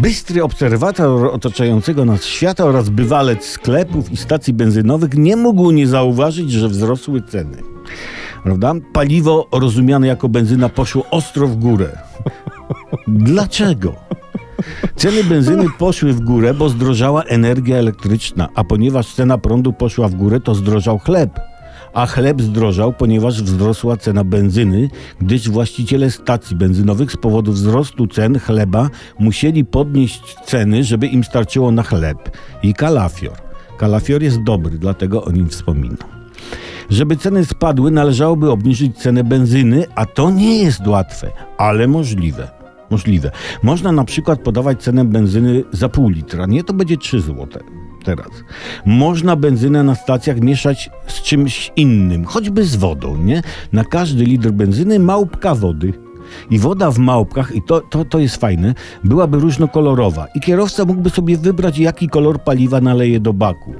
Bystry obserwator otaczającego nas świata oraz bywalec sklepów i stacji benzynowych nie mógł nie zauważyć, że wzrosły ceny. Prawda? Paliwo rozumiane jako benzyna poszło ostro w górę. Dlaczego? Ceny benzyny poszły w górę, bo zdrożała energia elektryczna, a ponieważ cena prądu poszła w górę, to zdrożał chleb. A chleb zdrożał, ponieważ wzrosła cena benzyny, gdyż właściciele stacji benzynowych z powodu wzrostu cen chleba musieli podnieść ceny, żeby im starczyło na chleb. I kalafior. Kalafior jest dobry, dlatego o nim wspominam. Żeby ceny spadły, należałoby obniżyć cenę benzyny, a to nie jest łatwe, ale możliwe. Możliwe. Można na przykład podawać cenę benzyny za pół litra, nie to będzie 3 zł teraz. Można benzynę na stacjach mieszać z czymś innym, choćby z wodą, nie? Na każdy litr benzyny małpka wody. I woda w małpkach, i to, to, to jest fajne, byłaby różnokolorowa. I kierowca mógłby sobie wybrać, jaki kolor paliwa naleje do baku.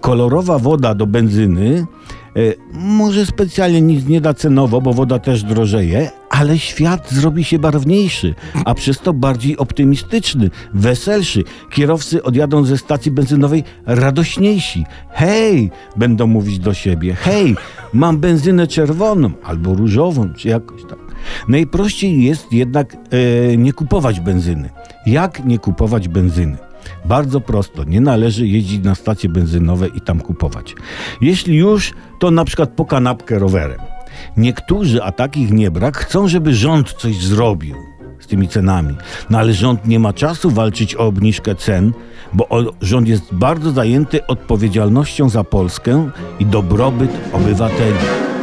Kolorowa woda do benzyny e, może specjalnie nic nie da cenowo, bo woda też drożeje, ale świat zrobi się barwniejszy, a przez to bardziej optymistyczny, weselszy. Kierowcy odjadą ze stacji benzynowej radośniejsi. Hej, będą mówić do siebie. Hej, mam benzynę czerwoną albo różową, czy jakoś tak. Najprościej jest jednak e, nie kupować benzyny. Jak nie kupować benzyny? Bardzo prosto, nie należy jeździć na stacje benzynowe i tam kupować. Jeśli już, to na przykład po kanapkę rowerem. Niektórzy, a takich nie brak, chcą, żeby rząd coś zrobił z tymi cenami. No ale rząd nie ma czasu walczyć o obniżkę cen, bo rząd jest bardzo zajęty odpowiedzialnością za Polskę i dobrobyt obywateli.